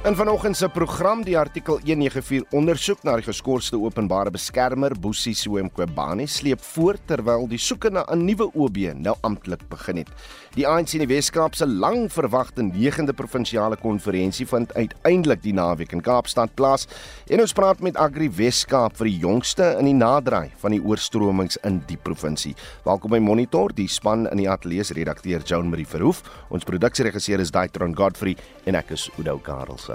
In vanoggend se program die artikel 194 ondersoek na die geskorste openbare beskermer Boesie Soemkwebane sleep voort terwyl die soeke na 'n nuwe OB nou amptelik begin het. Die ANC in die Weskaap se lang verwagte 9de provinsiale konferensie vind uiteindelik die naweek in Kaapstad plaas en ons praat met Agri Weskaap vir die jongste in die naderdraai van die oorstromings in die provinsie. Welkom by Monitor, die span in die ateljee se redakteur Joan Marie Verhoef, ons produksieregisseur is Daitron Godfrey en ek is Udo Karls.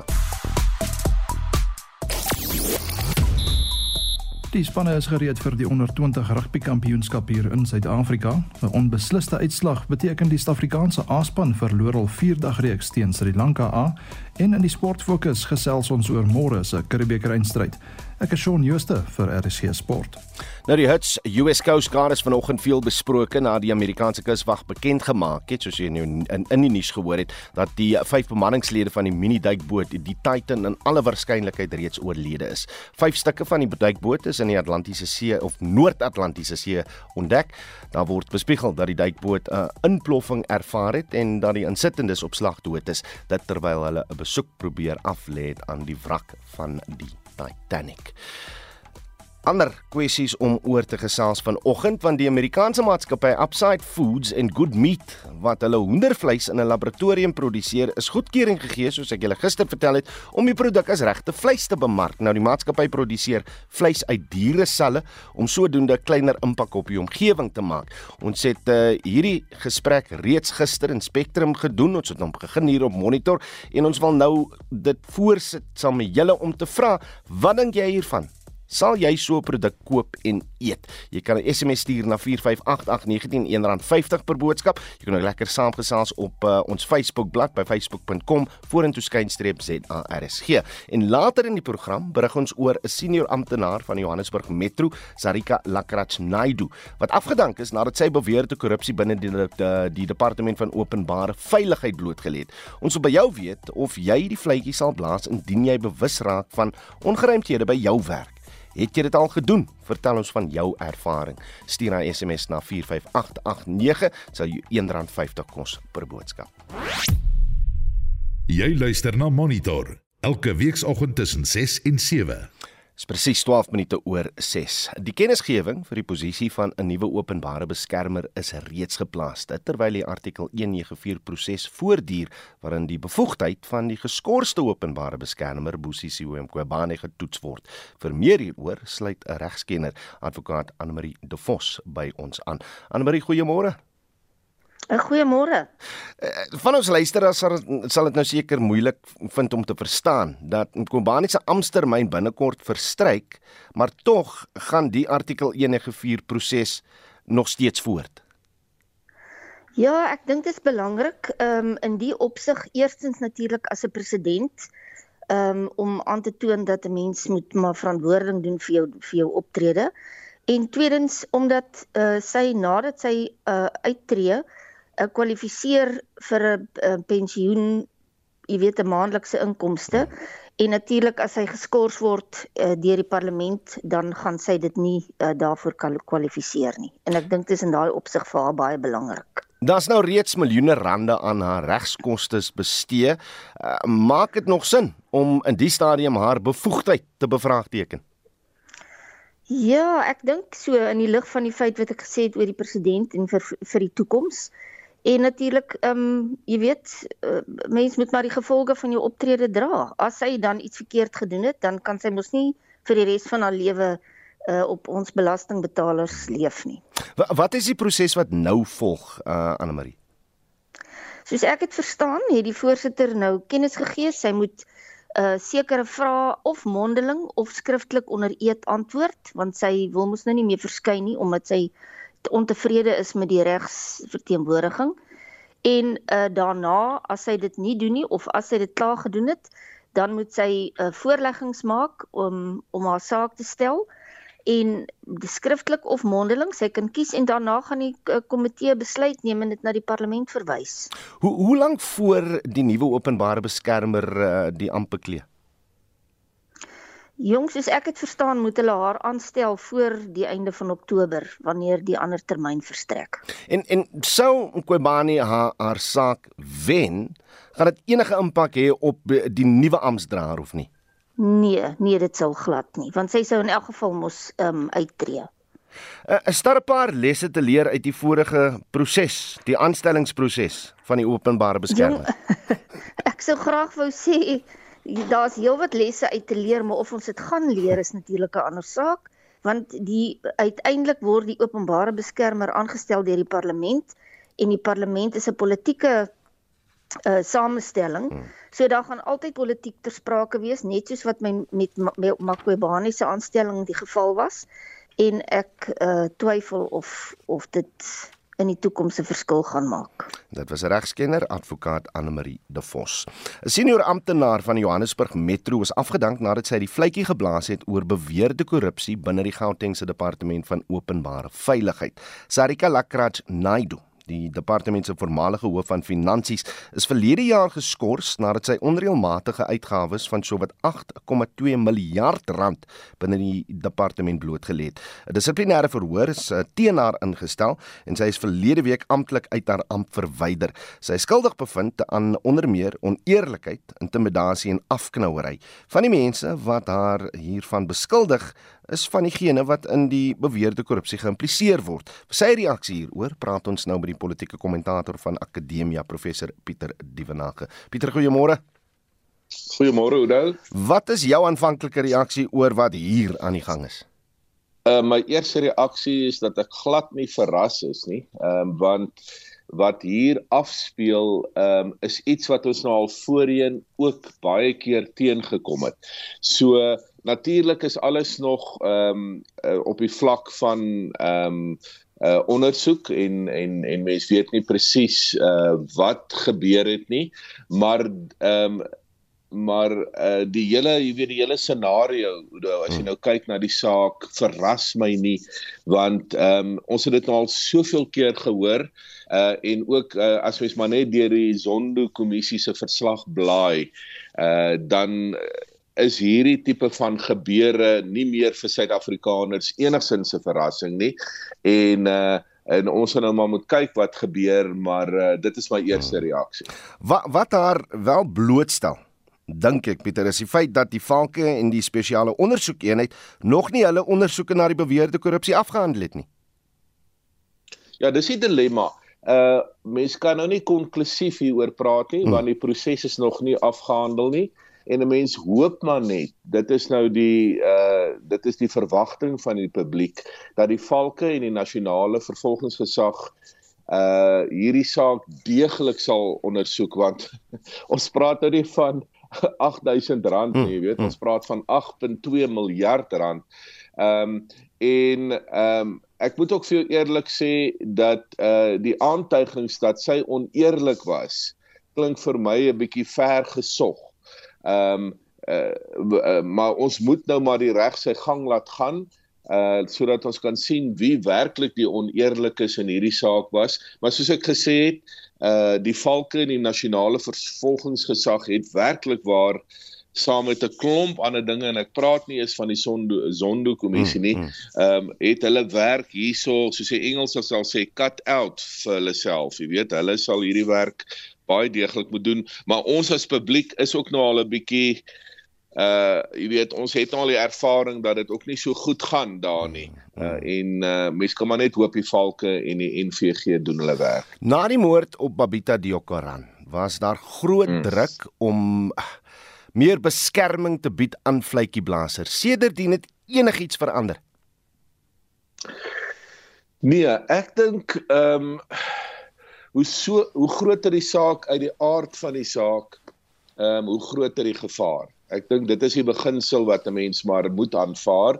Die spanne is gereed vir die onder 20 rugby kampioenskap hier in Suid-Afrika. 'n Onbesliste uitslag beteken die Suid-Afrikaanse A-span verloor al 4 dag reeks teen Sri Lanka A en in die sportfokus gesels ons oor môre se Karibeker eindstryd. Ek is Shaun Jooste vir RSG Sport. Nou die Huts US Coast Guard is vanoggend veel besproke na die Amerikaanse kuswag bekend gemaak het soos jy nou in in die nuus gehoor het dat die vyf bemanningslede van die mini duikboot die Titan in alle waarskynlikheid reeds oorlede is. Vyf stukke van die duikboot is in die Atlantiese See of Noord-Atlantiese See ontdek. Daar word bespiegel dat die duikboot 'n uh, inploffing ervaar het en dat die insittendes op slag dood is, dit terwyl hulle 'n besoek probeer aflê aan die wrak van die Titanic ander kwessies om oor te gesels vanoggend want die Amerikaanse maatskappy Upside Foods and Good Meat wat hulle hoendervleis in 'n laboratorium produseer is goedkeuring gegee soos ek julle gister vertel het om die produk as regte vleis te bemark. Nou die maatskappy produseer vleis uit diere selle om sodoende kleiner impak op die omgewing te maak. Ons het uh, hierdie gesprek reeds gister in Spectrum gedoen. Ons het hom begin hier op monitor en ons wil nou dit voorsit saam met julle om te vra wat dink jy hiervan? Sal jy so 'n produk koop en eet? Jy kan 'n SMS stuur na 4588919 R1.50 per boodskap. Jy kan ook lekker saamgesels op uh, ons Facebookblad by facebook.com vorentoe skynstreep ZARSG. En later in die program berig ons oor 'n senior amptenaar van Johannesburg Metro, Sarika Lakrats Naidu, wat afgedank is nadat sy beweerde korrupsie binne die, die die departement van openbare veiligheid blootgelê het. Ons wil by jou weet of jy die vletjie sal blaas indien jy bewus raak van ongeruimthede by jou werk. Het jy dit al gedoen? Vertel ons van jou ervaring. Stuur 'n SMS na 45889, sal jou R1.50 kos per boodskap. Jy luister na Monitor elke weekoggend tussen 6 en 7. Dis presies 12 minute oor 6. Die kennisgewing vir die posisie van 'n nuwe openbare beskermer is reeds geplaas, terwyl die artikel 194 proses voortduur waarin die bevoegdheid van die geskorste openbare beskermer Boesie Siwemkwebane getoets word. Vir meer hieroor sluit 'n regskenner, advokaat Annelie De Vos by ons aan. Annelie, goeiemôre. 'n Goeiemôre. Eh, van ons luisteraars sal dit nou seker moeilik vind om te verstaan dat Kombani se amptetermyn binnekort verstryk, maar tog gaan die artikel 194 proses nog steeds voort. Ja, ek dink dit is belangrik um, in die opsig eerstens natuurlik as 'n president um, om aan te toon dat 'n mens moet maar verantwoording doen vir jou vir jou optrede. En tweedens omdat uh, sy nadat sy uh, uittreë uh, kwalifiseer vir 'n uh, pensioen, jy weet 'n maandelikse inkomste en natuurlik as hy geskort word uh, deur die parlement dan gaan sy dit nie uh, daarvoor kwalifiseer nie. En ek dink dit is in daai opsig vir haar baie belangrik. Daar's nou reeds miljoene rande aan haar regskoste bestee. Uh, maak dit nog sin om in die stadium haar bevoegdheid te bevraagteken? Ja, ek dink so in die lig van die feit wat ek gesê het oor die president en vir vir die toekoms. En natuurlik, ehm um, jy weet, uh, mens moet maar die gevolge van jou optrede dra. As sy dan iets verkeerd gedoen het, dan kan sy mos nie vir die res van haar lewe uh op ons belastingbetalers leef nie. Wat, is die proses wat nou volg, uh Anne Marie? Soos ek dit verstaan, het die voorsitter nou kennis gegee sy moet uh sekere vrae of mondeling of skriftelik onder eed antwoord want sy wil mos nou nie meer verskyn nie omdat sy ontevrede is met die regsverteenwoordiging en uh, daarna as sy dit nie doen nie of as sy dit klaar gedoen het dan moet sy 'n uh, voorleggings maak om om haar saak te stel en skriftelik of mondeling sy kan kies en daarna gaan die uh, komitee besluit neem en dit na die parlement verwys. Hoe hoe lank voor die nuwe openbare beskermer uh, die amp beklee? Jongs, soos ek het verstaan, moet hulle haar aanstel voor die einde van Oktober wanneer die ander termyn verstrek. En en sou Nkwebani haar haar saak wen, gaan dit enige impak hê op die nuwe amptdraer of nie? Nee, nee, dit sou glad nie, want sy sou in elk geval mos ehm um, uittreë. Uh, is daar 'n paar lesse te leer uit die vorige proses, die aanstellingsproses van die openbare beskermer? ek sou graag wou sê daar's heelwat lesse uit te leer, maar of ons dit gaan leer is natuurlik 'n ander saak, want die uiteindelik word die openbare beskermer aangestel deur die parlement en die parlement is 'n politieke uh samestelling. Hmm. So daar gaan altyd politiek ter sprake wees, net soos wat my met Makwebani se aanstelling die geval was. En ek uh twyfel of of dit in die toekoms 'n verskil gaan maak. Dit was regskenner advokaat Anne Marie De Vos. 'n Senior amptenaar van Johannesburg Metro is afgedank nadat sy die vletjie geblaas het oor beweerde korrupsie binne die Gautengse departement van openbare veiligheid. Sarika Lakraj Naidu Die departement se voormalige hoof van finansies is verlede jaar geskort nadat sy onreëlmatige uitgawes van sowat 8,2 miljard rand binne die departement blootgelê het. 'n Dissiplinêre verhoor is eh, teen haar ingestel en sy is verlede week amptelik uit haar amp verwyder. Sy is skuldig bevind aan onder meer oneerlikheid, intimidasie en afknouery. Van die mense wat haar hiervan beskuldig, is van diegene wat in die beweerde korrupsie geïmpliseer word. Sy reaksie hieroor praat ons nou met die politieke kommentator van Akademia professor Pieter Dievenage. Pieter, goeiemôre. Goeiemôre Oudo. Wat is jou aanvanklike reaksie oor wat hier aan die gang is? Uh my eerste reaksie is dat ek glad nie verras is nie, ehm um, want wat hier afspeel ehm um, is iets wat ons nou al voorheen ook baie keer teengekom het. So natuurlik is alles nog ehm um, uh, op die vlak van ehm um, uh ondersoek en en en mense weet nie presies uh wat gebeur het nie maar ehm um, maar uh die hele jy weet die hele scenario as jy hmm. nou kyk na die saak verras my nie want ehm um, ons het dit nou al soveel keer gehoor uh en ook uh, as mens maar net deur die Zondo kommissie se verslag blaai uh dan uh, is hierdie tipe van gebeure nie meer vir Suid-Afrikaners enigsins 'n verrassing nie. En uh en ons gaan nou maar moet kyk wat gebeur, maar uh, dit is my eerste reaksie. Wat wat haar wel blootstel dink ek Pieter is die feit dat die valke en die spesiale ondersoekeenheid nog nie hulle ondersoeke na die beweerde korrupsie afgehandel het nie. Ja, dis die dilemma. Uh mense kan nou nie konklusief hieroor praat nie hmm. want die proses is nog nie afgehandel nie en 'n mens hoop maar net dit is nou die uh dit is die verwagting van die publiek dat die valke en die nasionale vervolgingsgesag uh hierdie saak deeglik sal ondersoek want ons praat nou nie van 8000 rand nie, jy weet, ons praat van 8.2 miljard rand. Ehm um, en ehm um, ek moet ook vir jou eerlik sê dat uh die aantuigings dat sy oneerlik was klink vir my 'n bietjie ver gesog. Ehm um, uh, uh, maar ons moet nou maar die reg sy gang laat gaan uh sodat ons kan sien wie werklik die oneerlikes in hierdie saak was. Maar soos ek gesê het, uh die valke in die nasionale vervolgingsgesag het werklik waar saam met 'n klomp ander dinge en ek praat nie eens van die Zondo Zondo kommissie nie. Hmm, hmm. Ehm um, het hulle werk hierso soos die Engels sal sê cut out vir hulle self. Jy weet, hulle sal hierdie werk baie deeglik moet doen, maar ons as publiek is ook nou al 'n bietjie uh jy weet ons het al die ervaring dat dit ook nie so goed gaan daar nie. Uh en uh mense kan maar net hoop die valke en die NVG doen hulle werk. Na die moord op Babita Diokaran was daar groot hmm. druk om meer beskerming te bied aan vletjieblassers. Sedertdien het enigiets verander. Nee, ek dink ehm um, hoe so hoe groter die saak uit die aard van die saak, ehm um, hoe groter die gevaar. Ek dink dit is die beginsel wat 'n mens maar moet aanvaar.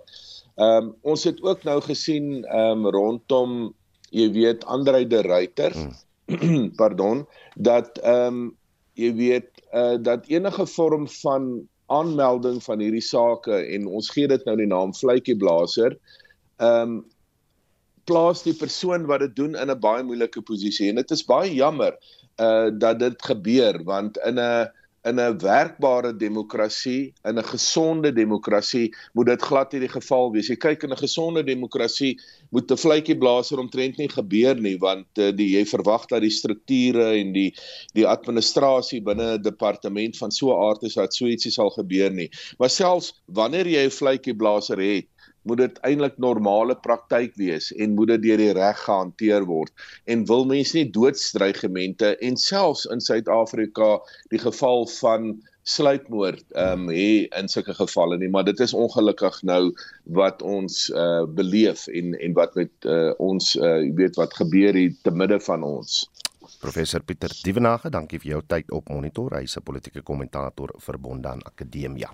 Ehm um, ons het ook nou gesien ehm um, rondom jy weet Andre de Ruyter, hmm. pardon, dat ehm um, jy weet uh, dat enige vorm van aanmelding van hierdie sake en ons gee dit nou die naam vletjieblaser ehm um, plaas die persoon wat dit doen in 'n baie moeilike posisie en dit is baie jammer uh dat dit gebeur want in 'n in 'n werkbare demokrasie, in 'n gesonde demokrasie, moet dit glad nie die geval wees. Jy kyk in 'n gesonde demokrasie moet 'n vletjie blaaser omtrent nie gebeur nie want uh, die jy verwag dat die strukture en die die administrasie binne 'n departement van so 'n aard is dat so ietsie sal gebeur nie. Maar selfs wanneer jy 'n vletjie blaaser het, moet dit eintlik normale praktyk wees en moet dit deur die reg gehanteer word. En wil mense nie doodstrygemente en selfs in Suid-Afrika die geval van sluipmoord ehm um, hê in sulke gevalle nie maar dit is ongelukkig nou wat ons uh, beleef en en wat met uh, ons uh, weet wat gebeur hier te midde van ons Professor Pieter Dievenage, dankie vir jou tyd op Monitor. Hy is 'n politieke kommentator verbonde aan Akademia.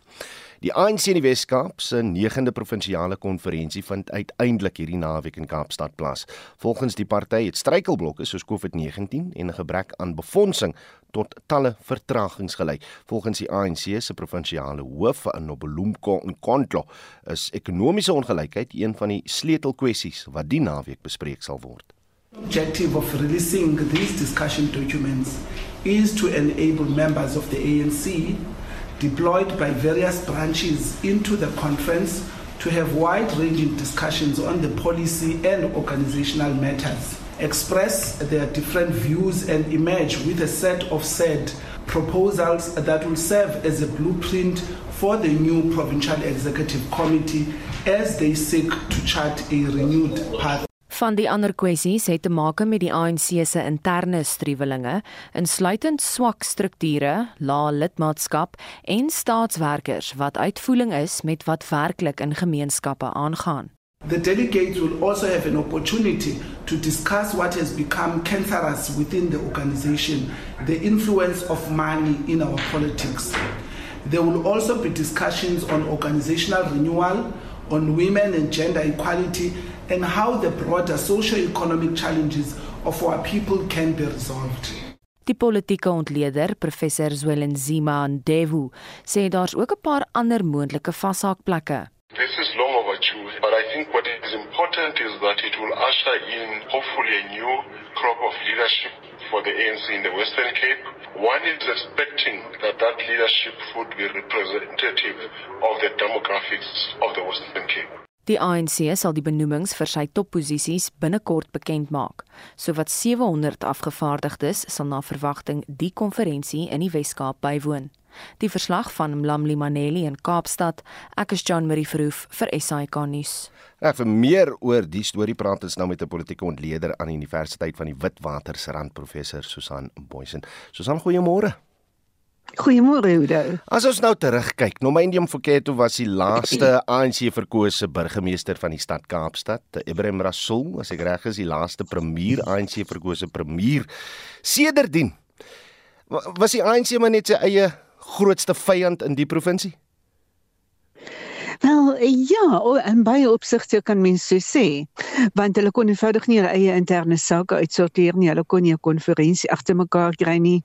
Die ANC in die Wes-Kaap se 9de provinsiale konferensie vind uiteindelik hierdie naweek in Kaapstad plaas. Volgens die party het struikelblokke soos COVID-19 en 'n gebrek aan befondsing tot talle vertragings gelei. Volgens die ANC se provinsiale hoof in Nobelumko en Kontlo is ekonomiese ongelykheid een van die sleutelkwessies wat die naweek bespreek sal word. Objective of releasing these discussion documents is to enable members of the ANC deployed by various branches into the conference to have wide-ranging discussions on the policy and organizational matters, express their different views and emerge with a set of said proposals that will serve as a blueprint for the new provincial executive committee as they seek to chart a renewed path Van die ander kwessies het te maak met die ANC se interne struwelinge, insluitend swak strukture, lae lidmaatskap en staatswerkers wat uitvoering is met wat werklik in gemeenskappe aangaan. The delegates will also have an opportunity to discuss what has become cancerous within the organization, the influence of money in our politics. There will also be discussions on organizational renewal, on women and gender equality and how the broader socio-economic challenges of our people can be resolved. Die politieke ontleder, professor Zwelenzima Ndevu, sê daar's ook 'n paar ander moontlike vashaakplekke. This is long overdue, but I think what is important is that it will usher in hopefully a new crop of leadership for the ANC in the Western Cape. One is expecting that that leadership would be representative of the demographics of the Western Cape. Die ANC sal die benoemings vir sy topposisies binnekort bekend maak. Sowat 700 afgevaardigdes sal na verwagting die konferensie in die Wes-Kaap bywoon. Die verslag van Mlamli Maneli in Kaapstad. Ek is John Marie Verhoef vir SAK nuus. Ek vir meer oor die storie praat ons nou met 'n politieke ontleder aan die Universiteit van die Witwatersrand professor Susan Boysen. Susan, goeiemôre. Goeiemôre Oudo. As ons nou terugkyk, Nomendium Foketo was die laaste ANC verkose burgemeester van die stad Kaapstad. Ibrahim Rasool, as ek reg is, die laaste premier ANC verkose premier. Sedertdien was die ANC maar net sy eie grootste vyand in die provinsie. Wel ja, in baie opsigte kan mens so sê, want hulle kon eenvoudig nie hulle eie interne sake uitsorteer nie. Hulle kon nie 'n konferensie agter mekaar kry nie.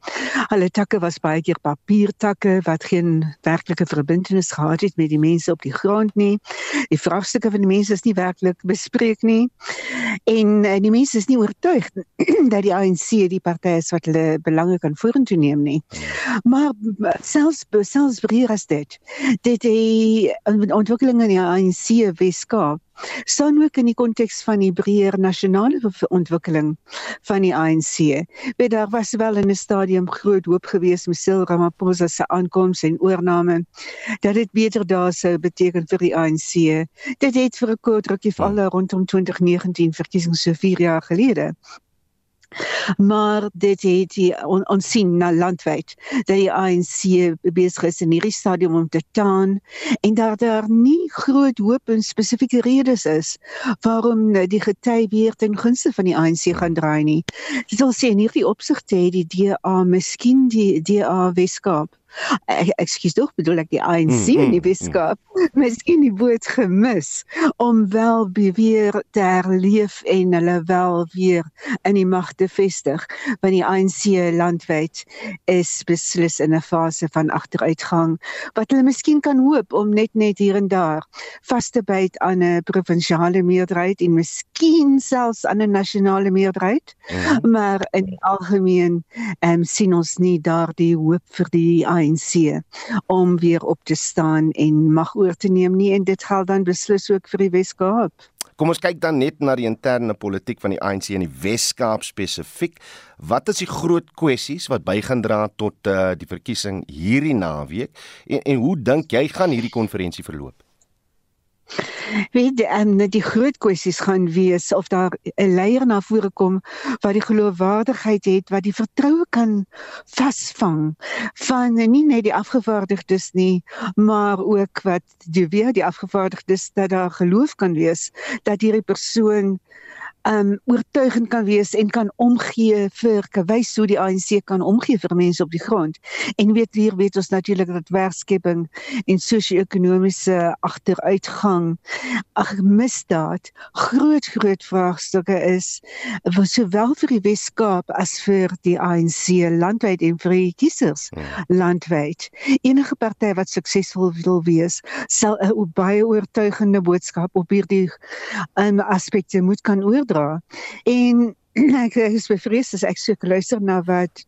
Hulle takke was baie keer papiertakke wat geen werklike verbintenis gehad het met die mense op die grond nie. Die vraagstukke van die mense is nie werklik bespreek nie. En uh, die mense is nie oortuig dat die ANC die party is wat hulle belange kan vorentoe neem nie. Maar selfs selfs breër as dit. Dit die ontwikkelinge in die ANC Weskaap staan ook in die konteks van die breër nasionale ontwikkeling van die ANC. Weet daar was wel in 'n stadium groot hoop gewees met Cyril Ramaphosa se aankoms en oorname dat dit beter daar sou beteken vir die ANC. Dit het vir 'n kort rukkie vir alle rondom 2019 verkiesings so 4 jaar gelede maar dit het die on, ons sien na landwyd dat die ANC besig is in hierdie stadium om te taan en dat daar nie groot hoop en spesifieke redes is waarom die gety weer ten gunste van die ANC gaan draai nie. Dit wil sê in hierdie opsigte het die DA miskien die DA Weskaap ekskuus tog bedoel ek die ANC mm, in die mm, Weskaap mm. miskien die boot gemis om wel weer te herleef en hulle wel weer in die mag te vestig want die ANC landwyd is beslis in 'n fase van agteruitgang wat hulle miskien kan hoop om net net hier en daar vas te byt aan 'n provinsiale meerderheid en miskien selfs aan 'n nasionale meerderheid mm. maar in die algemeen um, sien ons nie daardie hoop vir die ANC om weer op te staan en mag oor te neem nie en dit geld dan beslis ook vir die Wes-Kaap. Kom ons kyk dan net na die interne politiek van die ANC in die Wes-Kaap spesifiek. Wat is die groot kwessies wat bygaan dra tot uh, die verkiesing hierdie naweek en, en hoe dink jy gaan hierdie konferensie verloop? Wie die, um, die groot kwessies gaan wees of daar 'n leier na vore kom wat die geloofwaardigheid het, wat die vertroue kan vasvang van nie net die afgevaardigdes nie, maar ook wat die weer die afgevaardigdes dat daar geloof kan wees dat hierdie persoon um oortuigend kan wees en kan omgee vir wys hoe die ANC kan omgee vir mense op die grond. En weet hier weet ons natuurlik dat werkskepping en sosio-ekonomiese agteruitgang ag misdaad groot groot vraagstukke is vir sowel vir die Wes-Kaap as vir die ANC landwyd en vir die kiesers hmm. landwyd. Enige party wat suksesvol wil wees, sal 'n baie oortuigende boodskap op hierdie um, aspekte moet kan oordra dra. En ek is bevrees as ek so luister na wat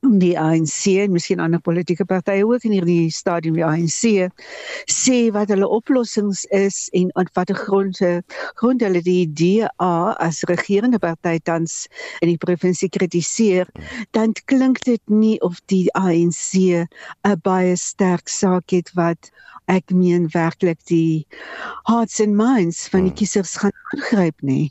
die ANC en miskien ander politieke partye ook in hierdie stadium die ANC sê wat hulle oplossings is en wat 'n gronde grond hulle die DA as regerende party tans in die provinsie kritiseer dan klink dit nie of die ANC 'n baie sterk saak het wat ek meen werklik die hearts and minds van die hmm. kiesers gaan aangryp nie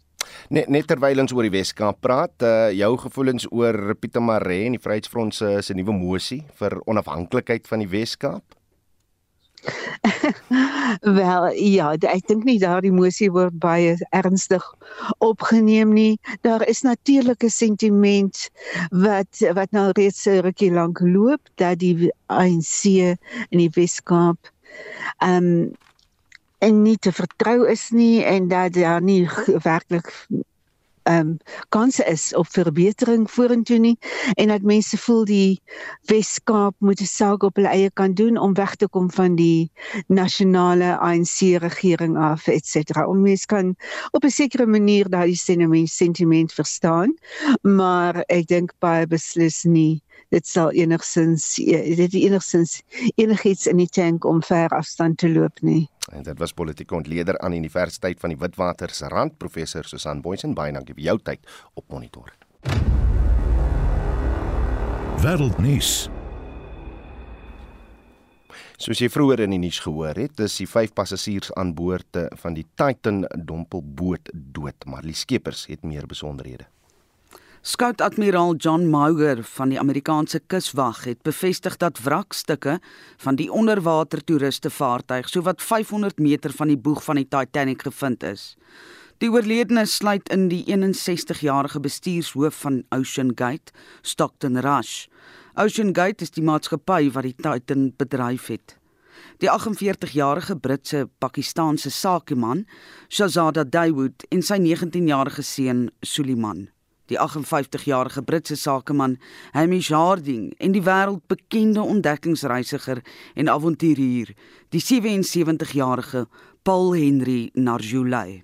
Net net terwyl ons oor die Weskaap praat, uh, jou gevoelens oor Pieter Maree en die Vryheidsfront se se nuwe mosie vir onafhanklikheid van die Weskaap? Wel, ja, ek dink nie daardie mosie word baie ernstig opgeneem nie. Daar is natuurlik 'n sentiment wat wat nou reeds 'n rukkie lank loop dat die ANC in die Weskaap ehm um, en nie te vertrou is nie en dat daar nie werklik ehm um, kanse is op verbetering vorentoe nie en dat mense voel die Wes-Kaap moet 'n saak op hulle eie kan doen om weg te kom van die nasionale ANC regering af et cetera. Om mens kan op 'n sekere manier daai sentiment sentiment verstaan, maar ek dink baie beslis nie dit sal enigsins dit enigsins enigiets in die tank om ver afstand te loop nie. En dit was politieke ontleder aan die Universiteit van die Witwatersrand professor Susan Boysen baie dankie vir jou tyd op monitor. Wêreldnuus. Soos jy vroeër in die nuus gehoor het, is die vyf passasiers aan boord van die Titan dompelboot dood, maar die skeepers het meer besonderhede. Skout-admiraal John Mauger van die Amerikaanse kuswag het bevestig dat wrakstukke van die onderwater toeriste vaartuig sowat 500 meter van die boeg van die Titanic gevind is. Die oorledenes sluit in die 61-jarige bestuurshoof van Ocean Gate, Stockton Rush. Ocean Gate is die maatskappy wat die Titan bedryf het. Die 48-jarige Britse Pakistaanse sakeman, Shahzada Dawood en sy 19-jarige seun Suleiman die 58-jarige Britse sakeman Hamish Harding en die wêreldbekende ontdekkingsreisiger en avonturier, die 77-jarige Paul Henry Narjulay.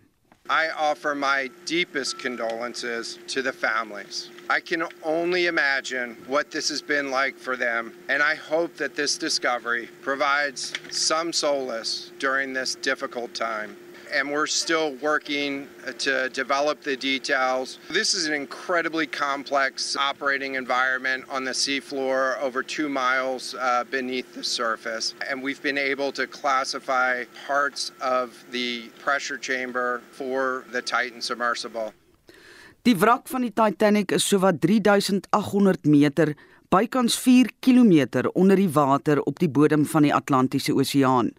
I offer my deepest condolences to the families. I can only imagine what this has been like for them, and I hope that this discovery provides some solace during this difficult time and we're still working to develop the details. This is an incredibly complex operating environment on the seafloor over two miles uh, beneath the surface. And we've been able to classify parts of the pressure chamber for the Titan submersible. Die wrak van die Titanic is sowat 3800 meter bykans 4 km onder die water op die bodem van die Atlantiese Oseaan.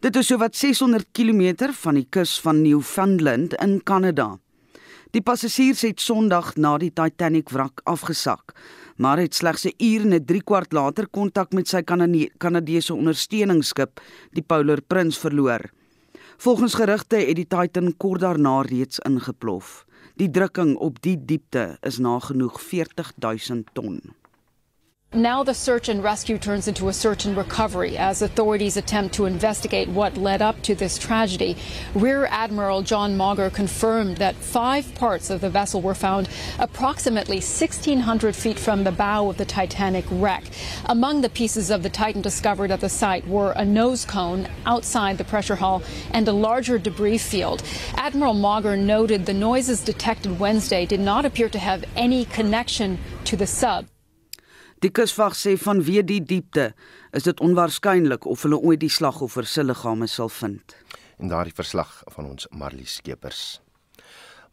Dit is sowat 600 km van die kus van Newfoundland in Kanada. Die passasiers het Sondag na die Titanic wrak afgesak, maar het slegs 'n uur en 'n 3 kwart later kontak met sy Kanadese ondersteuningsskip, die Polar Prince, verloor. Volgens gerugte het die Titan kort daarna reeds ingeplof. Die drukking op die diepte is nagenoeg 40000 ton. Now the search and rescue turns into a search and recovery as authorities attempt to investigate what led up to this tragedy. Rear Admiral John Mauger confirmed that five parts of the vessel were found approximately 1,600 feet from the bow of the Titanic wreck. Among the pieces of the Titan discovered at the site were a nose cone outside the pressure hull and a larger debris field. Admiral Mauger noted the noises detected Wednesday did not appear to have any connection to the sub. Die kusvag sê vanweë die diepte is dit onwaarskynlik of hulle ooit die slagoffer se liggame sal vind. En daardie verslag van ons Marlie Skeepers.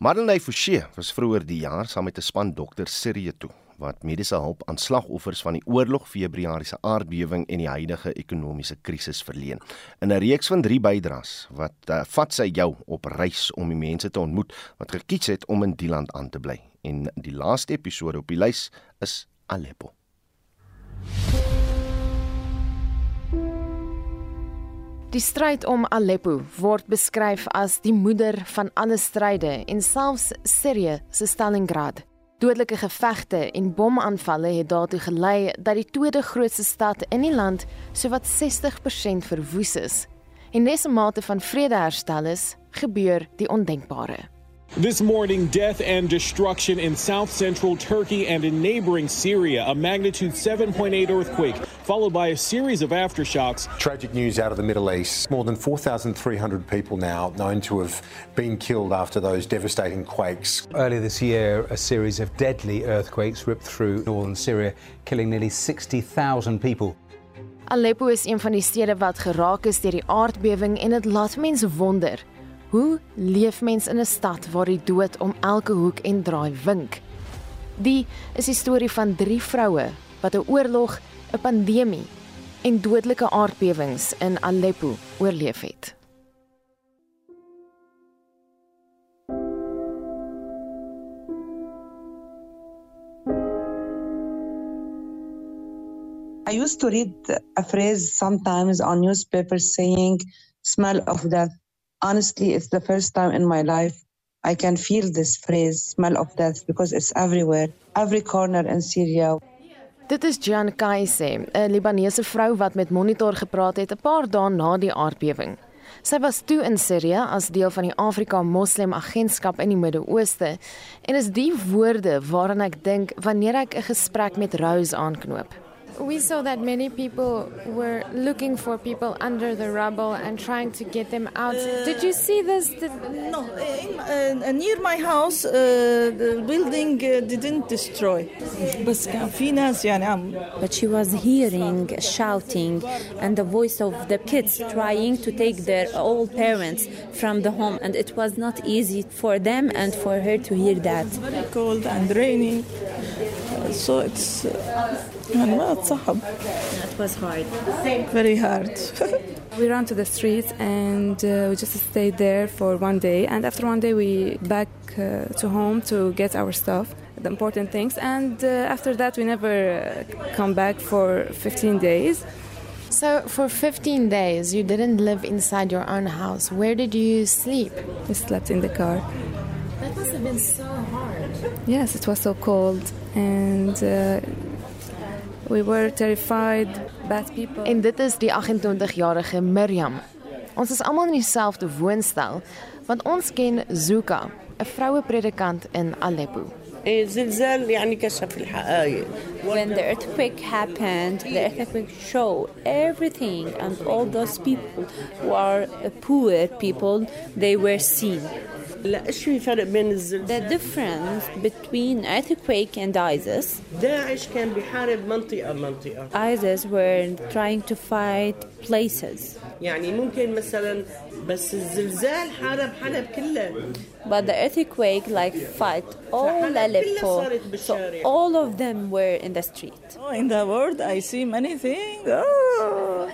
Madeleine Fouché was vroeër die jaar saam met 'n span dokters Sirië toe wat mediese hulp aan slagoffers van die oorlog, Februarie se aardbewing en die huidige ekonomiese krisis verleen. In 'n reeks van 3 bydraes wat uh, vat sy jou op reis om die mense te ontmoet wat gekies het om in die land aan te bly. En die laaste episode op die lys is Aleppo. Die stryd om Aleppo word beskryf as die moeder van alle stryde en selfs Sirië se Stalingrad. Dodelike gevegte en bomaanvalle het daartoe gelei dat die tweede grootste stad in die land sowat 60% verwoes is. En nes 'n mate van vrede herstel is, gebeur die ondenkbare. This morning, death and destruction in south central Turkey and in neighboring Syria. A magnitude 7.8 earthquake, followed by a series of aftershocks. Tragic news out of the Middle East. More than 4,300 people now known to have been killed after those devastating quakes. Earlier this year, a series of deadly earthquakes ripped through northern Syria, killing nearly 60,000 people. Aleppo is een van die stede wat geraak is deur die aardbewing en dit laat mense wonder. Hoe leef mens in 'n stad waar die dood om elke hoek en draai wink? Die is die storie van drie vroue wat 'n oorlog, 'n pandemie en dodelike aardbewings in Aleppo oorleef het. I used to read a phrase sometimes on newspapers saying smell of death honestly, it's the first time in my life I can feel this phrase, smell of death, because it's everywhere, every corner in Syria. Dit is Jan Kaise, 'n Libanese vrou wat met Monitor gepraat het 'n paar dae na die aardbewing. Sy was toe in Sirië as deel van die Afrika Moslem Agentskap in die Midde-Ooste en is die woorde waaraan ek dink wanneer ek 'n gesprek met Rose aanknoop we saw that many people were looking for people under the rubble and trying to get them out. Uh, Did you see this? Did no, in, uh, near my house, uh, the building uh, didn't destroy. But she was hearing shouting and the voice of the kids trying to take their old parents from the home, and it was not easy for them and for her to hear that. Very cold and raining, so it's. And well, it's hard. It was hard. Very hard. we ran to the streets and uh, we just stayed there for one day. And after one day, we back uh, to home to get our stuff, the important things. And uh, after that, we never uh, come back for 15 days. So, for 15 days, you didn't live inside your own house. Where did you sleep? We slept in the car. That must have been so hard. Yes, it was so cold, and uh, We were terrified bad people. En dit is die 28-jarige Miriam. Ons is almal in dieselfde woonstel want ons ken Zuka, 'n vroue predikant in Aleppo. زلزال يعني كشف الحقائق. When the earthquake happened, the earthquake showed everything and all those people who are poor people, they were seen. لا ايش في فرق بين الزلزال The difference between earthquake and ISIS داعش كان بيحارب منطقة منطقة ISIS were trying to fight places يعني ممكن مثلا بس الزلزال حارب حلب كلها But the earthquake like fight all Aleppo so all of them were in the street oh, In the world I see many things oh.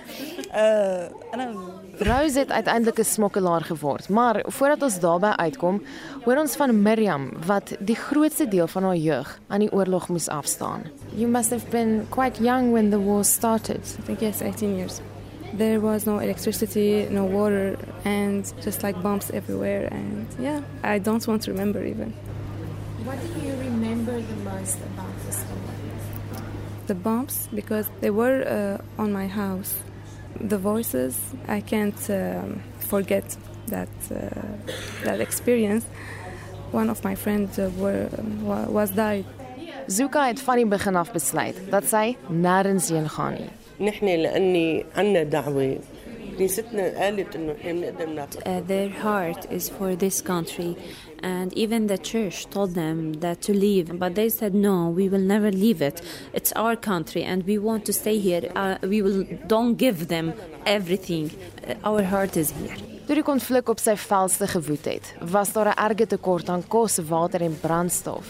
uh, أنا Rose het uiteindelik 'n smokkelaar geword, maar voordat ons daarby uitkom, hoor ons van Miriam wat die grootste deel van haar jeug aan die oorlog moes afstaan. You must have been quite young when the war started. I think yes, 18 years. There was no electricity, no water and just like bombs everywhere and yeah, I don't want to remember even. What do you remember the most about this war? the bombs because they were uh, on my house. The voices, I can't um, forget that uh, that experience. One of my friends uh, were was died. Zuka het van die begin af besluit dat sy nêrens heen gaan nie. نحن لاني عندنا دعوه كنيستنا قالت انه احنا بنقدر نعطي Uh, their heart is for this country and even the church told them that to leave but they said no we will never leave it it's our country and we want to stay here uh, we will don't give them everything Uh, our heart is here Toe die konflik op sy velste gewoed het, was daar 'n erge tekort aan kos, water en brandstof.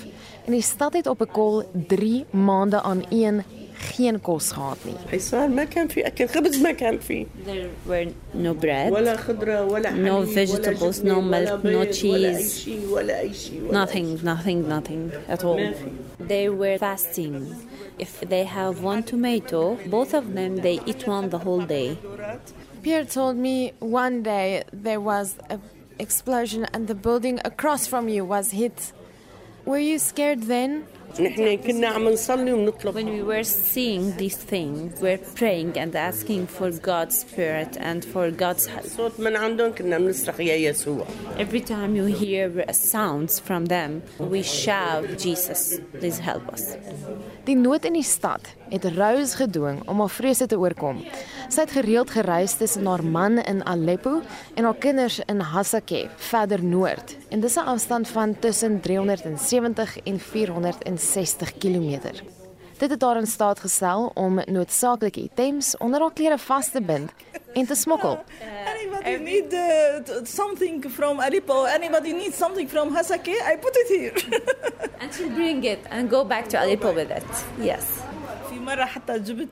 En die stad het op 'n kol 3 maande aan een geen kos gehad nie. حصار ما كان في اكل خبز ما كان في there were no bread ولا خضره ولا حليب no ولا vegetables جبنة، no ولا milk no بيض، ولا اي cheese شيء ولا اي شيء ولا nothing nothing nothing at all ما في. they were fasting if they have one tomato both of them they eat one the whole day Pierre told me one day there was an explosion and the building across from you was hit. Were you scared then? نحن كنا عم نصلي وبنطلب when we were seeing these things we're praying and asking for God's spirit and for God's help صوت من عندهم كنا بنصرخ يا يسوع every time you hear sounds from them we shout Jesus please help us Die nood in die stad het Rose gedwing om haar vrese te oorkom. Sy het gereeld gereis tussen haar man in Aleppo en haar kinders in Hasakeh, verder noord. En dis 'n afstand van tussen 370 en 460 km. Dit het haar in staat gestel om noodsaaklike items onder haar klere vas te bind en te smokkel. Anybody need uh, something from Aleppo? Anybody needs something from Hasake? I put it here. and she'll bring it and go back to Aleppo with it yes في مرة حتى جبت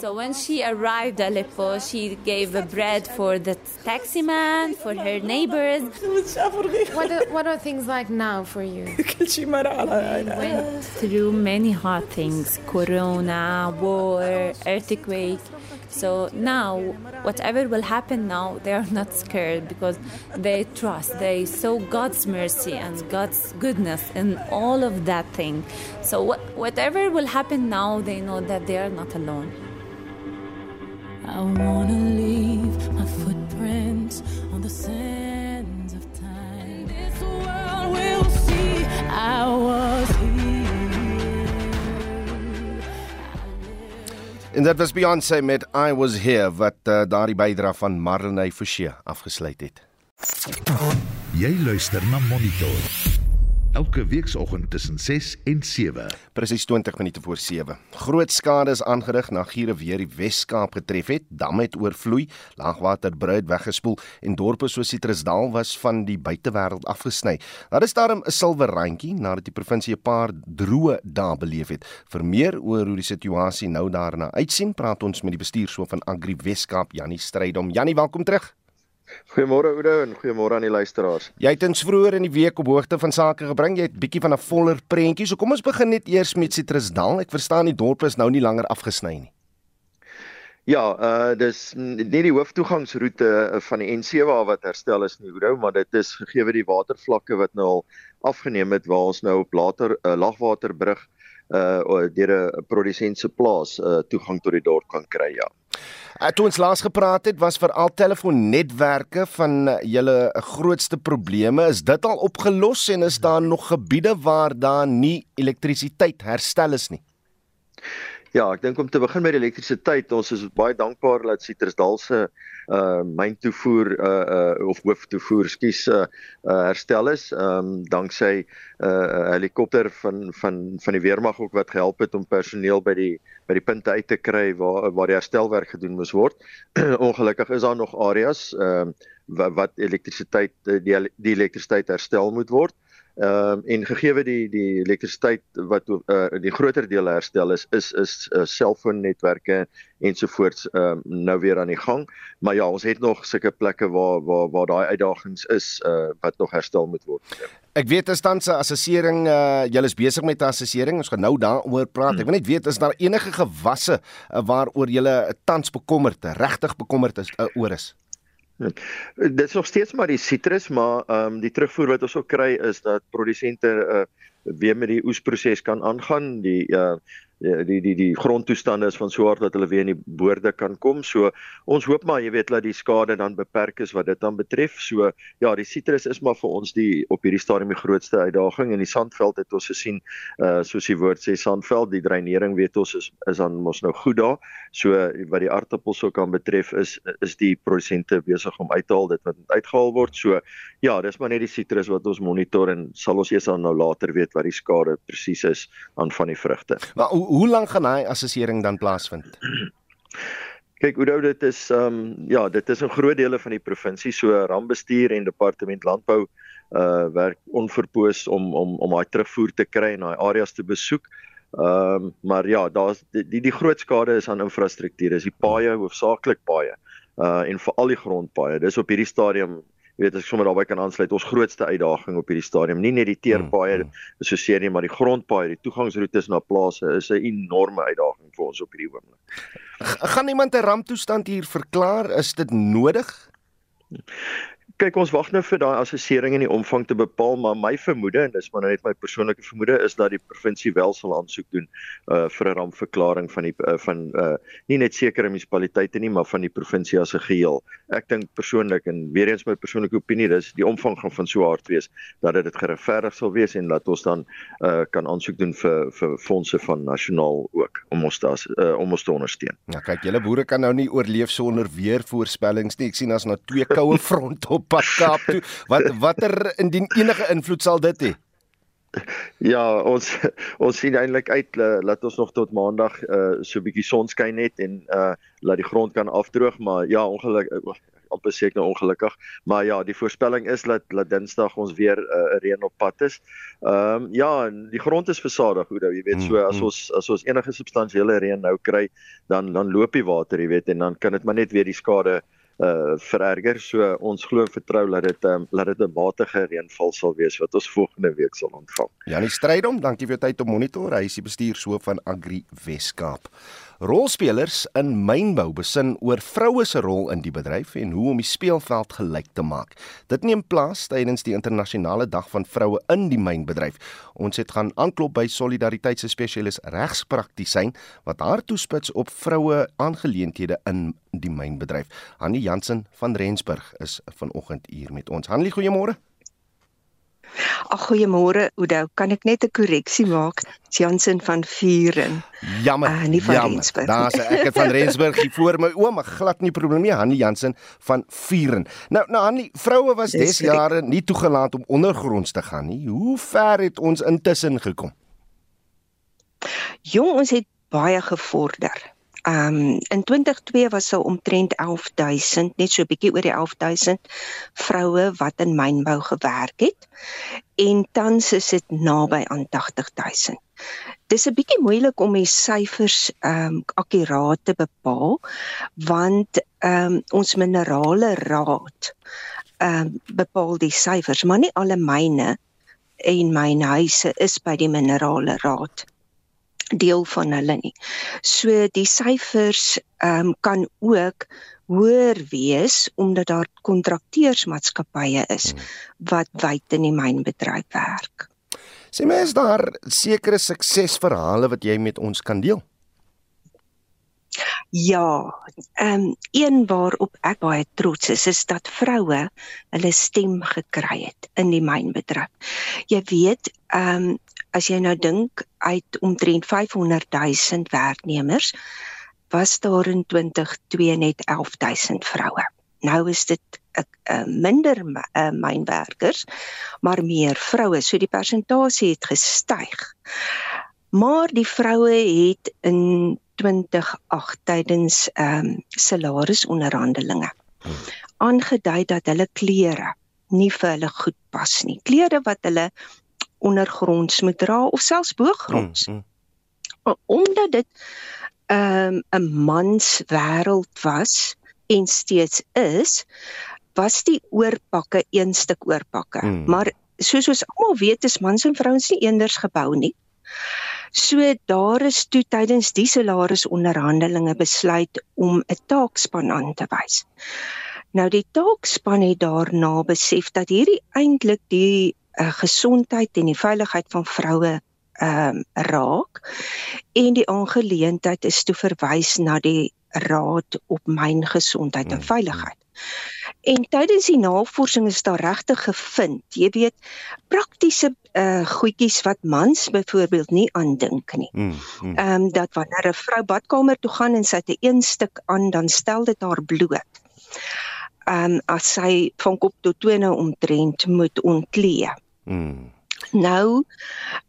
So when she arrived at Aleppo, she gave a bread for the taxi man, for her neighbors. What are, what are things like now for you? كل شيء مرة على We went through many hard things corona, war, earthquake. So now, whatever will happen now, they are not scared because they trust, they saw God's mercy and God's goodness in all of that thing. So, what, whatever will happen now, they know that they are not alone. I wanna leave my footprints on the sands of time. This world will see I was En dit was Beyoncé met I Was Here wat uh, daardie bydra van Marlenae Forsie afgesluit het. Jy luister na Monitor. Elke weekoggend tussen 6 en 7. Presies 20 minute voor 7. Groot skade is aangerig na giere weer die Wes-Kaap getref het. Damme het oorvloei, laagwaterbruid weggespoel en dorpe soos Citrusdal was van die buitewêreld afgesny. Daar is daarom 'n silwer randjie nadat die provinsie 'n paar droë dae beleef het. Vir meer oor hoe die situasie nou daarna uitsien, praat ons met die bestuurshoof van Agri Wes-Kaap, Jannie Strydom. Jannie, welkom terug. Goeiemôre Oude en goeiemôre aan die luisteraars. Jy het ons vroeër in die week op hoogte van sake gebring. Jy het bietjie van 'n voller prentjie. So kom ons begin net eers met Citrusdal. Ek verstaan die dorp is nou nie langer afgesny nie. Ja, uh dis nie die hooftoegangsroete uh, van die N7 wat herstel is nie, Oude, maar dit is gegee die watervlakke wat nou al afgeneem het waar ons nou op later uh, lagwaterbrug uh deur 'n produsent se plaas uh toegang tot die dorp kan kry, ja. Uh, toe ons laas gepraat het, was veral telefoonnetwerke van uh, julle grootste probleme. Is dit al opgelos en is daar nog gebiede waar daar nie elektrisiteit herstel is nie? Ja, ek dink om te begin met elektrisiteit, ons is baie dankbaar dat Citrusdal se uh myn toevoer uh uh of hooftoevoer skus uh, uh herstel is. Ehm um, danksy 'n uh, helikopter van van van die weermag ook wat gehelp het om personeel by die by die punte uit te kry waar waar die herstelwerk gedoen moes word. Ongelukkig is daar nog areas ehm uh, wat, wat elektrisiteit die die elektrisiteit herstel moet word. Ehm um, en gegee die die elektrisiteit wat uh, die groter deel herstel is is is uh, selfoonnetwerke ensovoorts ehm um, nou weer aan die gang. Maar ja, ons het nog sulke plekke waar waar waar daai uitdagings is uh, wat nog herstel moet word. Ek weet is tans 'n assessering uh julle is besig met 'n assessering. Ons gaan nou daaroor praat. Ek wil net weet is daar enige gewasse uh, waaroor julle tans bekommerd, regtig bekommerd is uh, oor is? Dit is nog steeds maar die sitrus, maar ehm um, die terugvoer wat ons ook kry is dat produsente uh, weer met die oesproses kan aangaan. Die uh die die die grondtoestande is van so hard dat hulle weer in die boorde kan kom. So ons hoop maar jy weet dat die skade dan beperk is wat dit dan betref. So ja, die sitrus is maar vir ons die op hierdie stadium die grootste uitdaging en die sandveld het ons gesien uh soos die woord sê sandveld die dreinering weet ons is is dan mos nou goed daar. So wat die aardappels sou kan betref is is die produsente besig om uit te haal dit wat uitgehaal word. So ja, dis maar net die sitrus wat ons monitor en sal ons eers dan nou later weet wat die skade presies is aan van die vrugte. Maar hoe lank gaan hy assessering dan plaasvind? Kyk, Oudo, dit is ehm um, ja, dit is 'n groot dele van die provinsie, so rampbestuur en departement landbou uh werk onverpoos om om om daai terugvoer te kry en daai areas te besoek. Ehm um, maar ja, daar's die, die die groot skade is aan infrastruktuur. Dis die paaie, hoofsaaklik paaie. Uh en veral die grondpaaie. Dis op hierdie stadium Jy weet as ek sommer daarbey kan aansluit, ons grootste uitdaging op hierdie stadium, nie net die teerpaaie mm, mm. so seer nie, maar die grondpaaie, die toegangsroetes na plase is 'n enorme uitdaging vir ons op hierdie oomblik. Gaan iemand 'n ramptoestand hier verklaar? Is dit nodig? Kyk ons wag nou vir daai assessering en die omvang te bepaal maar my vermoede en dis maar nou net my persoonlike vermoede is dat die provinsie wel sal aansoek doen uh vir 'n rampverklaring van die uh, van uh nie net sekere munisipaliteite nie maar van die provinsie as 'n geheel. Ek dink persoonlik en weer eens my persoonlike opinie dis die omvang gaan van so hard wees dat dit geregverdig sal wees en dat ons dan uh kan aansoek doen vir vir fondse van nasionaal ook om ons daar uh, om ons te ondersteun. Ja kyk julle boere kan nou nie oorleef sonder weervoorspellings nie. Ek sien as nou twee koue fronte op pad Kaap toe. Wat watter indien enige invloed sal dit hê? Ja, ons ons sien eintlik uit uh, laat ons nog tot maandag uh, so 'n bietjie sonskyn net en uh laat die grond kan afdroog, maar ja, ongelukkig uh, amper seker nou ongelukkig, maar ja, die voorspelling is dat dat Dinsdag ons weer 'n uh, reën op pad is. Ehm um, ja, die grond is versadig, hoe jy weet, so as mm, mm. ons as ons enige substansiële reën nou kry, dan dan loop die water, jy weet, en dan kan dit maar net weer die skade uh vererger. So ons glo vertrou dat dit um, dat dit 'n matige reënval sal wees wat ons volgende week sal ontvang. Janie Strydom, dankie vir jou tyd om monitor. Hy is die bestuurshoof van Agri Weskaap. Rolspelers in mynbou besin oor vroue se rol in die bedryf en hoe om die speelveld gelyk te maak. Dit neem plaas tydens die internasionale dag van vroue in die mynbedryf. Ons het gaan aanklop by Solidariteit se spesialis regspraktisyn wat haar toespits op vroue aangeleenthede in die mynbedryf. Hanni Jansen van Rensburg is vanoggend hier met ons. Hanni, goeiemôre. Ag goeiemôre Oudo, kan ek net 'n korreksie maak? Jansen van Vuren. Jammer. Uh, nie van jammer. Rensburg. Daar's ek het van Rensburg hier voor my ouma glad nie probleem nie. Hanni Jansen van Vuren. Nou nou Hanni, vroue was des jare nie toegelaat om ondergronds te gaan nie. Hoe ver het ons intussen gekom? Jong, ons het baie gevorder. Ehm um, in 2002 was daar omtrent 11000, net so 'n bietjie oor die 11000 vroue wat in mynbou gewerk het. En tans is dit naby aan 80000. Dis 'n bietjie moeilik om die syfers ehm um, akkuraat te bepaal want ehm um, ons minerale raad ehm um, bepaal die syfers, maar nie alle myne en mynhuise is by die minerale raad deel van hulle nie. So die syfers ehm um, kan ook hoër wees omdat daar kontrakteursmaatskappye is hmm. wat wyd in die mynbedryf werk. Sê my is daar sekere suksesverhale wat jy met ons kan deel? Ja, ehm um, een waarop ek baie trots is, is dat vroue hulle stem gekry het in die mynbedryf. Jy weet, ehm um, as jy nou dink uit omtrent 500 000 werknemers, was daar in 2022 net 11 000 vroue. Nou is dit 'n uh, minder uh, mynwerkers, maar meer vroue, so die persentasie het gestyg. Maar die vroue het in 2008 tydens ehm um, salarisonderhandelinge aangedui dat hulle klere nie vir hulle goed pas nie. Klere wat hulle ondergronds moet dra of selfs boogronds. Mm, mm. Omdat dit ehm um, 'n mans wêreld was en steeds is, was die oorpakke een stuk oorpakke. Mm. Maar soos ons almal weet, is mans en vrouens nie eenders gebou nie. So daar is toe tydens die salarisonderhandelinge besluit om 'n taakspan aan te wys. Nou die taakspan het daarna besef dat hierdie eintlik die uh, gesondheid en die veiligheid van vroue ehm um, raak en die aangeleentheid is toe verwys na die Raad op Myngesondheid en Veiligheid. En tydens die navorsing is daar regtig gevind, jy weet, praktiese uh goedjies wat mans byvoorbeeld nie aandink nie. Ehm mm, mm. um, dat wanneer 'n vrou badkamer toe gaan en sy het 'n een stuk aan, dan stel dit haar bloot. Ehm um, as sy van kop tot tone omtrent moet ontklee. Mm. Nou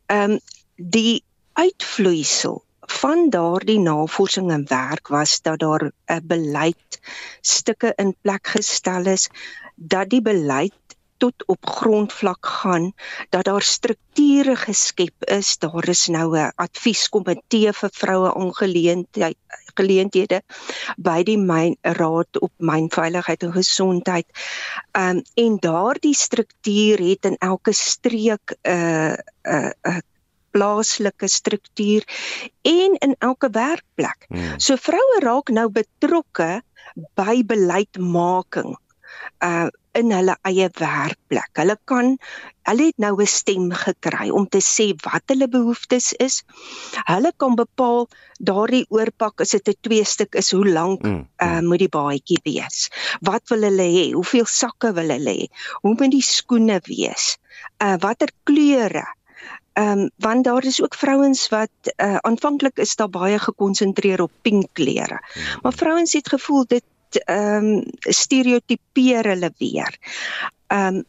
ehm um, die uitvloeisel van daardie navorsing en werk was dat daar 'n beleid stukke in plek gestel is dat die beleid tot op grondvlak gaan dat daar strukture geskep is. Daar is nou 'n advieskomitee vir vroue aangeleentheid geleenthede by die myn raad op mynveiligheid en gesondheid. Um, en daardie struktuur het in elke streek 'n uh, 'n uh, 'n uh, plaaslike struktuur en in elke werkplek. Hmm. So vroue raak nou betrokke by beleidsmaking uh in hulle eie werkplek. Hulle kan hulle het nou 'n stem gekry om te sê wat hulle behoeftes is. Hulle kan bepaal daardie oorpak as dit 'n twee stuk is, hoe lank mm, mm. uh moet die baadjie wees? Wat wil hulle hê? Hoeveel sakke wil hulle hê? Hoe moet die skoene wees? Uh watter kleure? Ehm um, want daar is ook vrouens wat uh, aanvanklik is daar baie gekonsentreer op pink klere. Hmm. Maar vrouens het gevoel dit ehm um, stereotipeer hulle weer. Ehm um,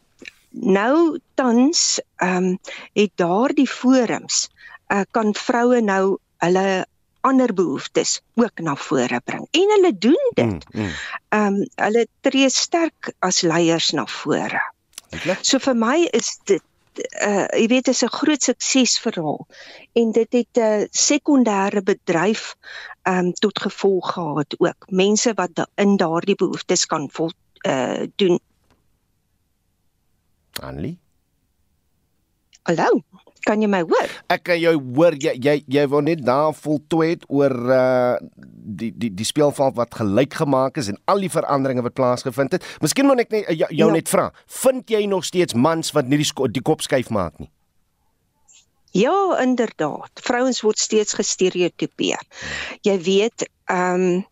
nou tans ehm um, het daardie forums uh, kan vroue nou hulle ander behoeftes ook na vore bring. En hulle doen dit. Ehm mm, mm. um, hulle tree sterk as leiers na vore. So vir my is dit uh jy weet is 'n groot suksesverhaal en dit het 'n uh, sekondêre bedryf um tot gevolg gehad ook. Mense wat da in daardie behoeftes kan vol uh doen. Anlie Hallo kan jy my hoor? Ek kan jou hoor. Jy jy jy wou net daar voltooi het oor uh die die die speelveld wat gelyk gemaak is en al die veranderinge wat plaasgevind het. Miskien moet ek net jou, jou ja. net vra. Vind jy nog steeds mans wat nie die, die kop skuif maak nie? Ja, inderdaad. Vrouens word steeds gestereotipeer. Jy weet, ehm um,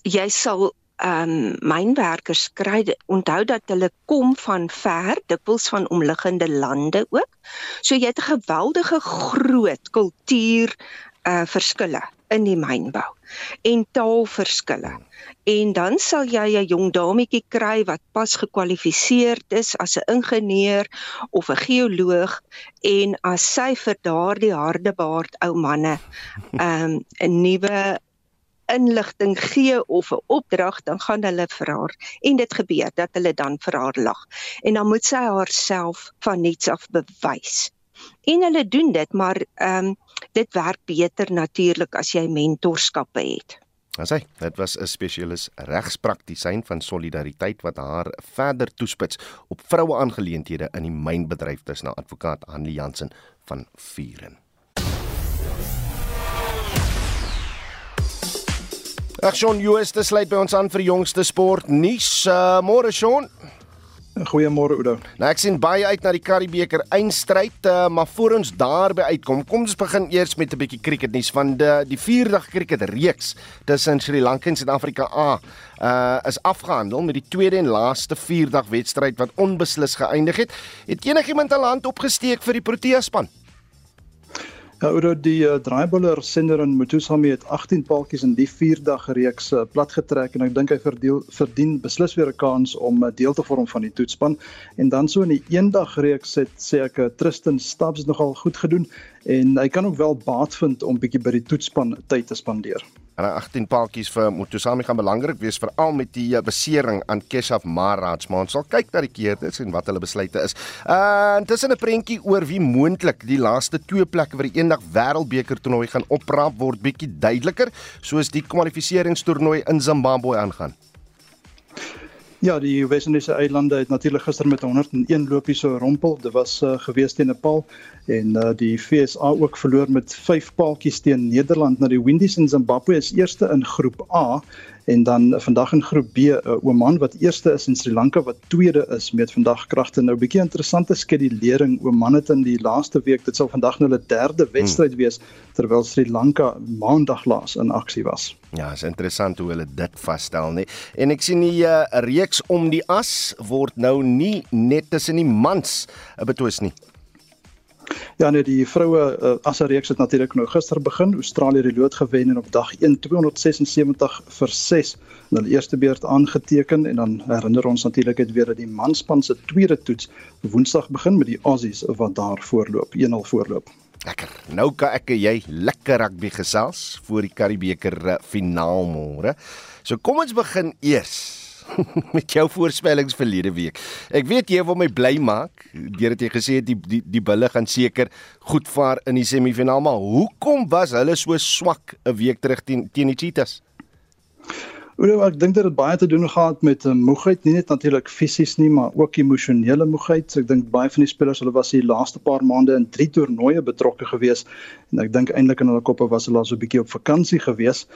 jy sal ehm um, mynwerkers kry onthou dat hulle kom van ver, dikwels van omliggende lande ook. So jy het 'n geweldige groot kultuur uh verskille in die mynbou en taalverskille. En dan sal jy 'n jong dametjie kry wat pas gekwalifiseerd is as 'n ingenieur of 'n geoloog en as sy vir daardie harde baard ou manne ehm um, 'n nuwe inligting gee of 'n opdrag, dan gaan hulle vir haar en dit gebeur dat hulle dan vir haar lag. En dan moet sy haarself van niks af bewys. En hulle doen dit, maar ehm um, dit werk beter natuurlik as jy mentorskappe het. Asai, dit was 'n spesialis regspraktisyn van solidariteit wat haar verder toespits op vroue aangeleenthede in die mynbedryf tussen advokaat Hanlie Jansen van Vuren. Ag Sean US te sluit by ons aan vir jongste sport nuus. Uh, môre Sean. Goeiemôre Oudo. Nou ek sien baie uit na die Karibeker eindstryd, uh, maar voor ons daarby uitkom, kom ons begin eers met 'n bietjie cricket nuus van die die vierdag cricket reeks tussen Sri Lanka en Suid-Afrika A. Uh is afgehandel met die tweede en laaste vierdag wedstryd wat onbeslis geëindig het. Het enigiemand al hand opgesteek vir die Protea span? Ja, oor die uh, draaibuller Sender en Mutusami het 18 paaltjies in die 4 dag reeks uh, plat getrek en ek dink hy verdeel, verdien beslis weer 'n kans om uh, deel te vorm van die toetspan. En dan so in die eendag reeks het sê ek uh, Tristan Stubbs nogal goed gedoen en hy kan ook wel baat vind om bietjie by die toetspan tyd te spandeer. En 18 paadjies vir Motosami gaan belangrik wees veral met die eh, besering aan Keshav Maharaj. Maar ons sal kyk na die keerders en wat hulle besluite is. Uh intussen 'n prentjie oor wie moontlik die laaste twee plekke vir die eendag wêreldbeker toernooi gaan opraap word bietjie duideliker soos die kwalifiseringstoernooi in Zimbabwe aangaan. Ja, die Wes-Indiese eilande het natuurlik gister met 101 lopies so rompel. Dit was uh, gewees teen Nepal en uh, die FSA ook verloor met 5 paaltjies teen Nederland. Nou die Windies in Zimbabwe is eerste in groep A En dan vandag in groep B, uh, Oman wat eerste is en Sri Lanka wat tweede is met vandag kragte. Nou 'n bietjie interessante skedulering. Oman het in die laaste week, dit sal vandag nou hulle derde wedstryd wees terwyl Sri Lanka maandag laas in aksie was. Ja, is interessant hoe hulle dit vasstel, nê. En ek sien die uh, reeks om die as word nou nie net tussen die mans 'n betwis nie. Ja nee, die vroue uh, as 'n reeks het natuurlik nou gister begin. Australië het die lood gewen en op dag 1 276 vir 6 in hulle eerste beurt aangeteken en dan herinner ons natuurlik het weer dat die manspan se tweede toets Woensdag begin met die Aussies wat daar voorloop, 1-0 voorloop. Lekker. Nou kan ek jy lekker rugby gesels voor die Karibeker uh, finaal môre. So kom ons begin eers met jou voorspellings verlede week. Ek weet jy wil my bly maak deurdat jy gesê het die die die bulle gaan seker goed vaar in die semifinaal, maar hoekom was hulle so swak 'n week terug teen teen die Cheetahs? Oor ek dink dit het baie te doen gehad met uh, moegheid, nie net natuurlik fisies nie, maar ook emosionele moegheid. So ek dink baie van die spelers, hulle was die laaste paar maande in drie toernooie betrokke gewees en ek dink eintlik in hulle koppe was hulle al so 'n bietjie op vakansie gewees.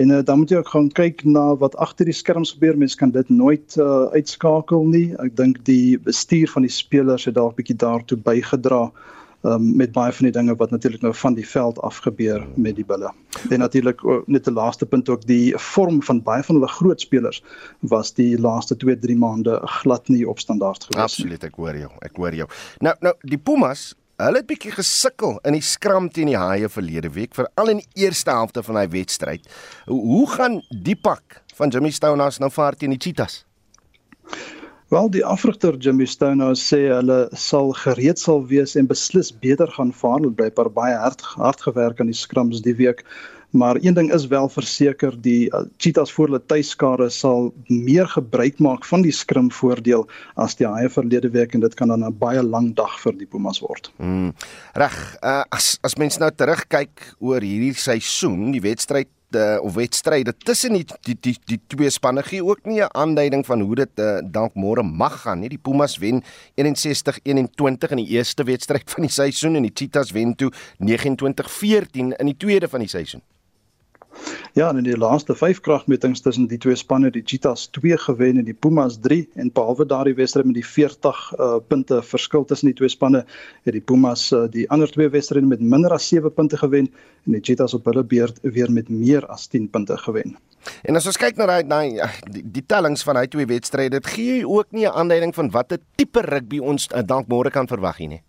En uh, dan moet jy ook gaan kyk na wat agter die skerms gebeur. Mense kan dit nooit uh, uitskakel nie. Ek dink die bestuur van die spelers het dalk bietjie daartoe bygedra um, met baie van die dinge wat natuurlik nou van die veld af gebeur met die bulle. En natuurlik net 'n laaste punt ook die vorm van baie van hulle groot spelers was die laaste 2-3 maande glad nie op standaard gewees nie. Absoluut, ek hoor jou. Ek hoor jou. Nou nou die Pumas Hulle het bietjie gesukkel in die skram teen die Haie verlede week, veral in die eerste helfte van daai wedstryd. Hoe gaan die pak van Jimmy Stonehouse nou vaar teen die Cheetahs? Wel die afrigter Jimmy Stone sê hulle sal gereed sal wees en beslis beter gaan vaar. Hulle bly per baie hard hard gewerk aan die skrums die week. Maar een ding is wel verseker, die uh, Cheetahs voor hulle tuiskare sal meer gebruik maak van die skrim voordeel as die Haie verlede week en dit kan dan 'n baie lang dag vir die Pumas word. Hmm. Reg, uh, as as mens nou terugkyk oor hierdie seisoen, die wedstryd uh, of wedstryde tussen die die die, die twee spanne gee ook nie 'n aanduiding van hoe dit uh, dalk môre mag gaan nie. Die Pumas wen 61-21 in die eerste wedstryd van die seisoen en die Cheetahs wen toe 29-14 in die tweede van die seisoen. Ja, in die laaste 5 kragmetings tussen die twee spanne, die Cheetahs 2 gewen en die Pumas 3 en behalwe daardie wedstryd met die 40 uh, punte verskil tussen die twee spanne, het die Pumas uh, die ander twee wedstryde met minder as 7 punte gewen en die Cheetahs op hulle beurt weer met meer as 10 punte gewen. En as ons kyk na daai die, die tellings van daai twee wedstryde, dit gee ook nie 'n aanduiding van watter tipe rugby ons uh, dalk môre kan verwag nie.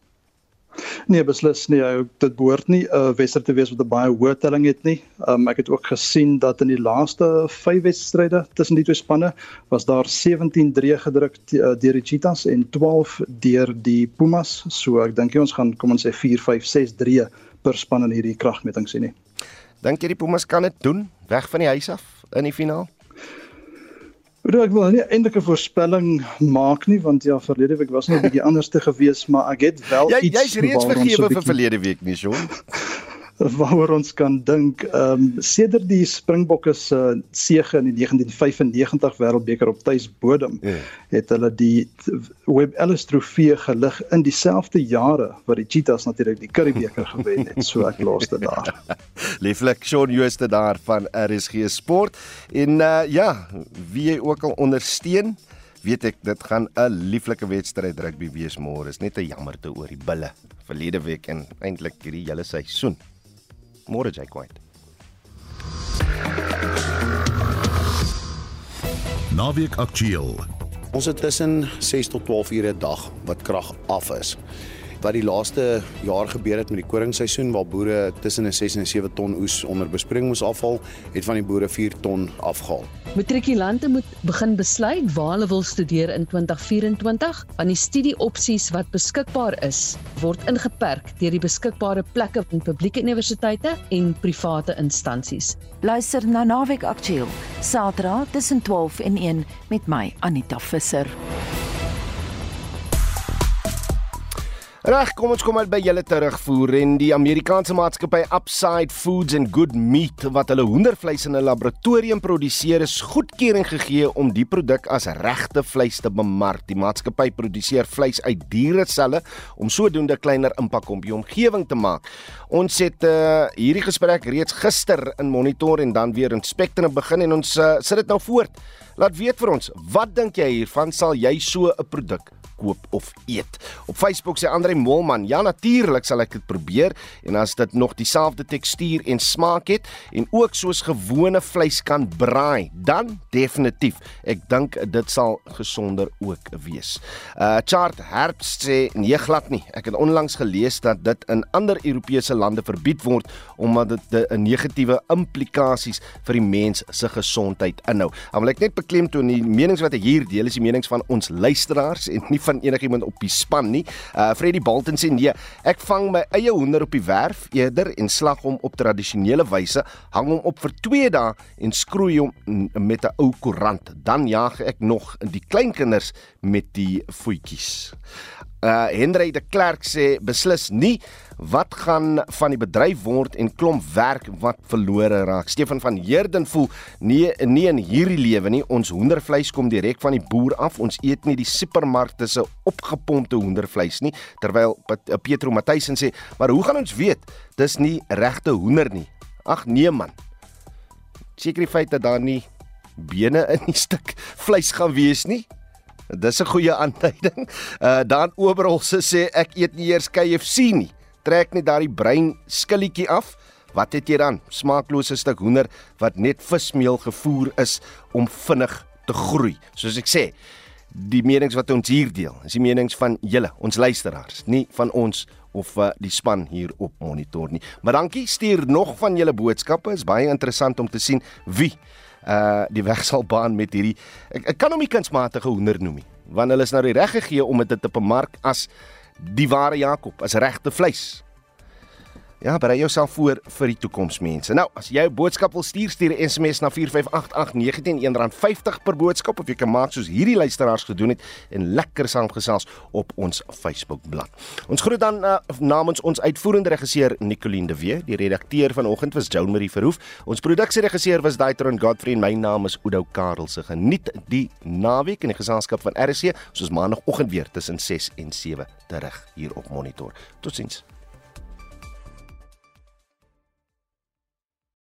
Nee, beslis nie. Dit behoort nie 'n uh, wedstryd te wees wat 'n baie hoë telling het nie. Um, ek het ook gesien dat in die laaste 5 wedstryde tussen die twee spanne was daar 17-3 gedruk uh, deur die Cheetahs en 12 deur die Pumas. So ek dink ons gaan kom ons sê 4-5-6-3 per span in hierdie kragmeting sien nie. Dink jy die Pumas kan dit doen weg van die huis af in die finaal? Oor ek wil nie eintlik 'n voorspelling maak nie want ja verlede week was nog 'n bietjie anders te gewees maar ek het wel jy, iets Jy's reeds vergewe vir verlede week nie, Shaun. waaroor ons kan dink. Ehm um, sedert die Springbokke se uh, sege in die 1995 Wêreldbeker op tuisbodem yeah. Ja. het hulle die Webb Ellis Trofee gelig in dieselfde jare wat die Cheetahs natuurlik die Curriebeker gewen het. So ek los dit daar. Lieflik Shaun Jooste daar van RSG Sport en uh, ja, wie jy ook al ondersteun weet ek dit gaan 'n lieflike wedstryd rugby wees môre. Is net 'n jammerte oor die bulle verlede week en eintlik hierdie hele seisoen. Môre Jake White. Naweek aktueel. Ons het tussen 6 tot 12 ure 'n dag wat krag af is wat die laaste jaar gebeur het met die koringseisoen waar boere tussen 'n 6 en 7 ton oes onder besproeiing moes afhaal, het van die boere 4 ton afgehaal. Matrikulante moet begin besluit waar hulle wil studeer in 2024, want die studieopsies wat beskikbaar is, word ingeperk deur die beskikbare plekke in publieke universiteite en private instansies. Luister na Naweek Aktueel, Saterdag tussen 12 en 1 met my Anita Visser. Reg, kom ons kom uit by julle terugvoer en die Amerikaanse maatskappy Upside Foods and Good Meat wat hulle hoendervleis in 'n laboratorium produseer is goedkeuring gegee om die produk as regte vleis te bemark. Die maatskappy produseer vleis uit diereselle om sodoende kleiner impak op die omgewing te maak. Ons het uh, hierdie gesprek reeds gister in Monitor en dan weer in Spectrum begin en ons uh, sit dit nou voort. Laat weet vir ons, wat dink jy hiervan sal jy so 'n produk koop of eet. Op Facebook sê Andre Molman, ja natuurlik sal ek dit probeer en as dit nog dieselfde tekstuur en smaak het en ook soos gewone vleis kan braai, dan definitief. Ek dink dit sal gesonder ook wees. Uh Chart Herbst sê nee glad nie. Ek het onlangs gelees dat dit in ander Europese lande verbied word omdat dit 'n negatiewe implikasies vir die mens se gesondheid inhou. Dan wil ek net beklemtoon die menings wat ek hier deel is die menings van ons luisteraars en nie van enigiemand op die span nie. Uh Freddie Bolton sê nee, ek vang my eie hoender op die werf eerder en slag hom op tradisionele wyse, hang hom op vir 2 dae en skroei hom met 'n ou koerant. Dan jaag ek nog die kleinkinders met die voetjies. Uh Hendrey de Klerk sê beslis nie wat gaan van die bedryf word en klomp werk wat verlore raak. Stefan van Heerden voel nee nee in hierdie lewe nie. Ons hoendervleis kom direk van die boer af. Ons eet nie die supermarkte se opgepompte hoendervleis nie. Terwyl Pietro Matthys sê, "Maar hoe gaan ons weet dis nie regte hoender nie?" Ag nee man. Seker die feit dat daar nie bene in die stuk vleis gaan wees nie. Dis 'n goeie aanduiding. Uh dan Oberholse sê ek eet nie eers KFC nie. Trek net daardie brein skilletjie af. Wat het jy dan? Smaaklose stuk hoender wat net vismeel gevoer is om vinnig te groei. Soos ek sê, die menings wat ons hier deel, is die menings van julle, ons luisteraars, nie van ons of uh, die span hier op monitor nie. Maar dankie, stuur nog van julle boodskappe. Is baie interessant om te sien wie uh die weg sal baan met hierdie ek, ek kan hom nie kunsmatige hoender noem nie want hulle is nou reg gegee om dit te bemark as die ware Jakob as regte vleis Ja, berei jouself voor vir die toekoms mense. Nou, as jy 'n boodskap wil stuur, stuur 'n SMS na 4588919 R1.50 per boodskap of jy kan maak soos hierdie luisteraars gedoen het en lekker saamgesels op ons Facebook bladsy. Ons groet dan uh, namens ons uitvoerende regisseur Nicoline de Wee, die redakteur vanoggend was Joan Marie Verhoef. Ons produksieregisseur was Daitron Godfrey en my naam is Udo Karel. Se geniet die naweek in die geselskap van RC, soos maandagooggend weer tussen 6 en 7 terug hier op Monitor. Totsiens.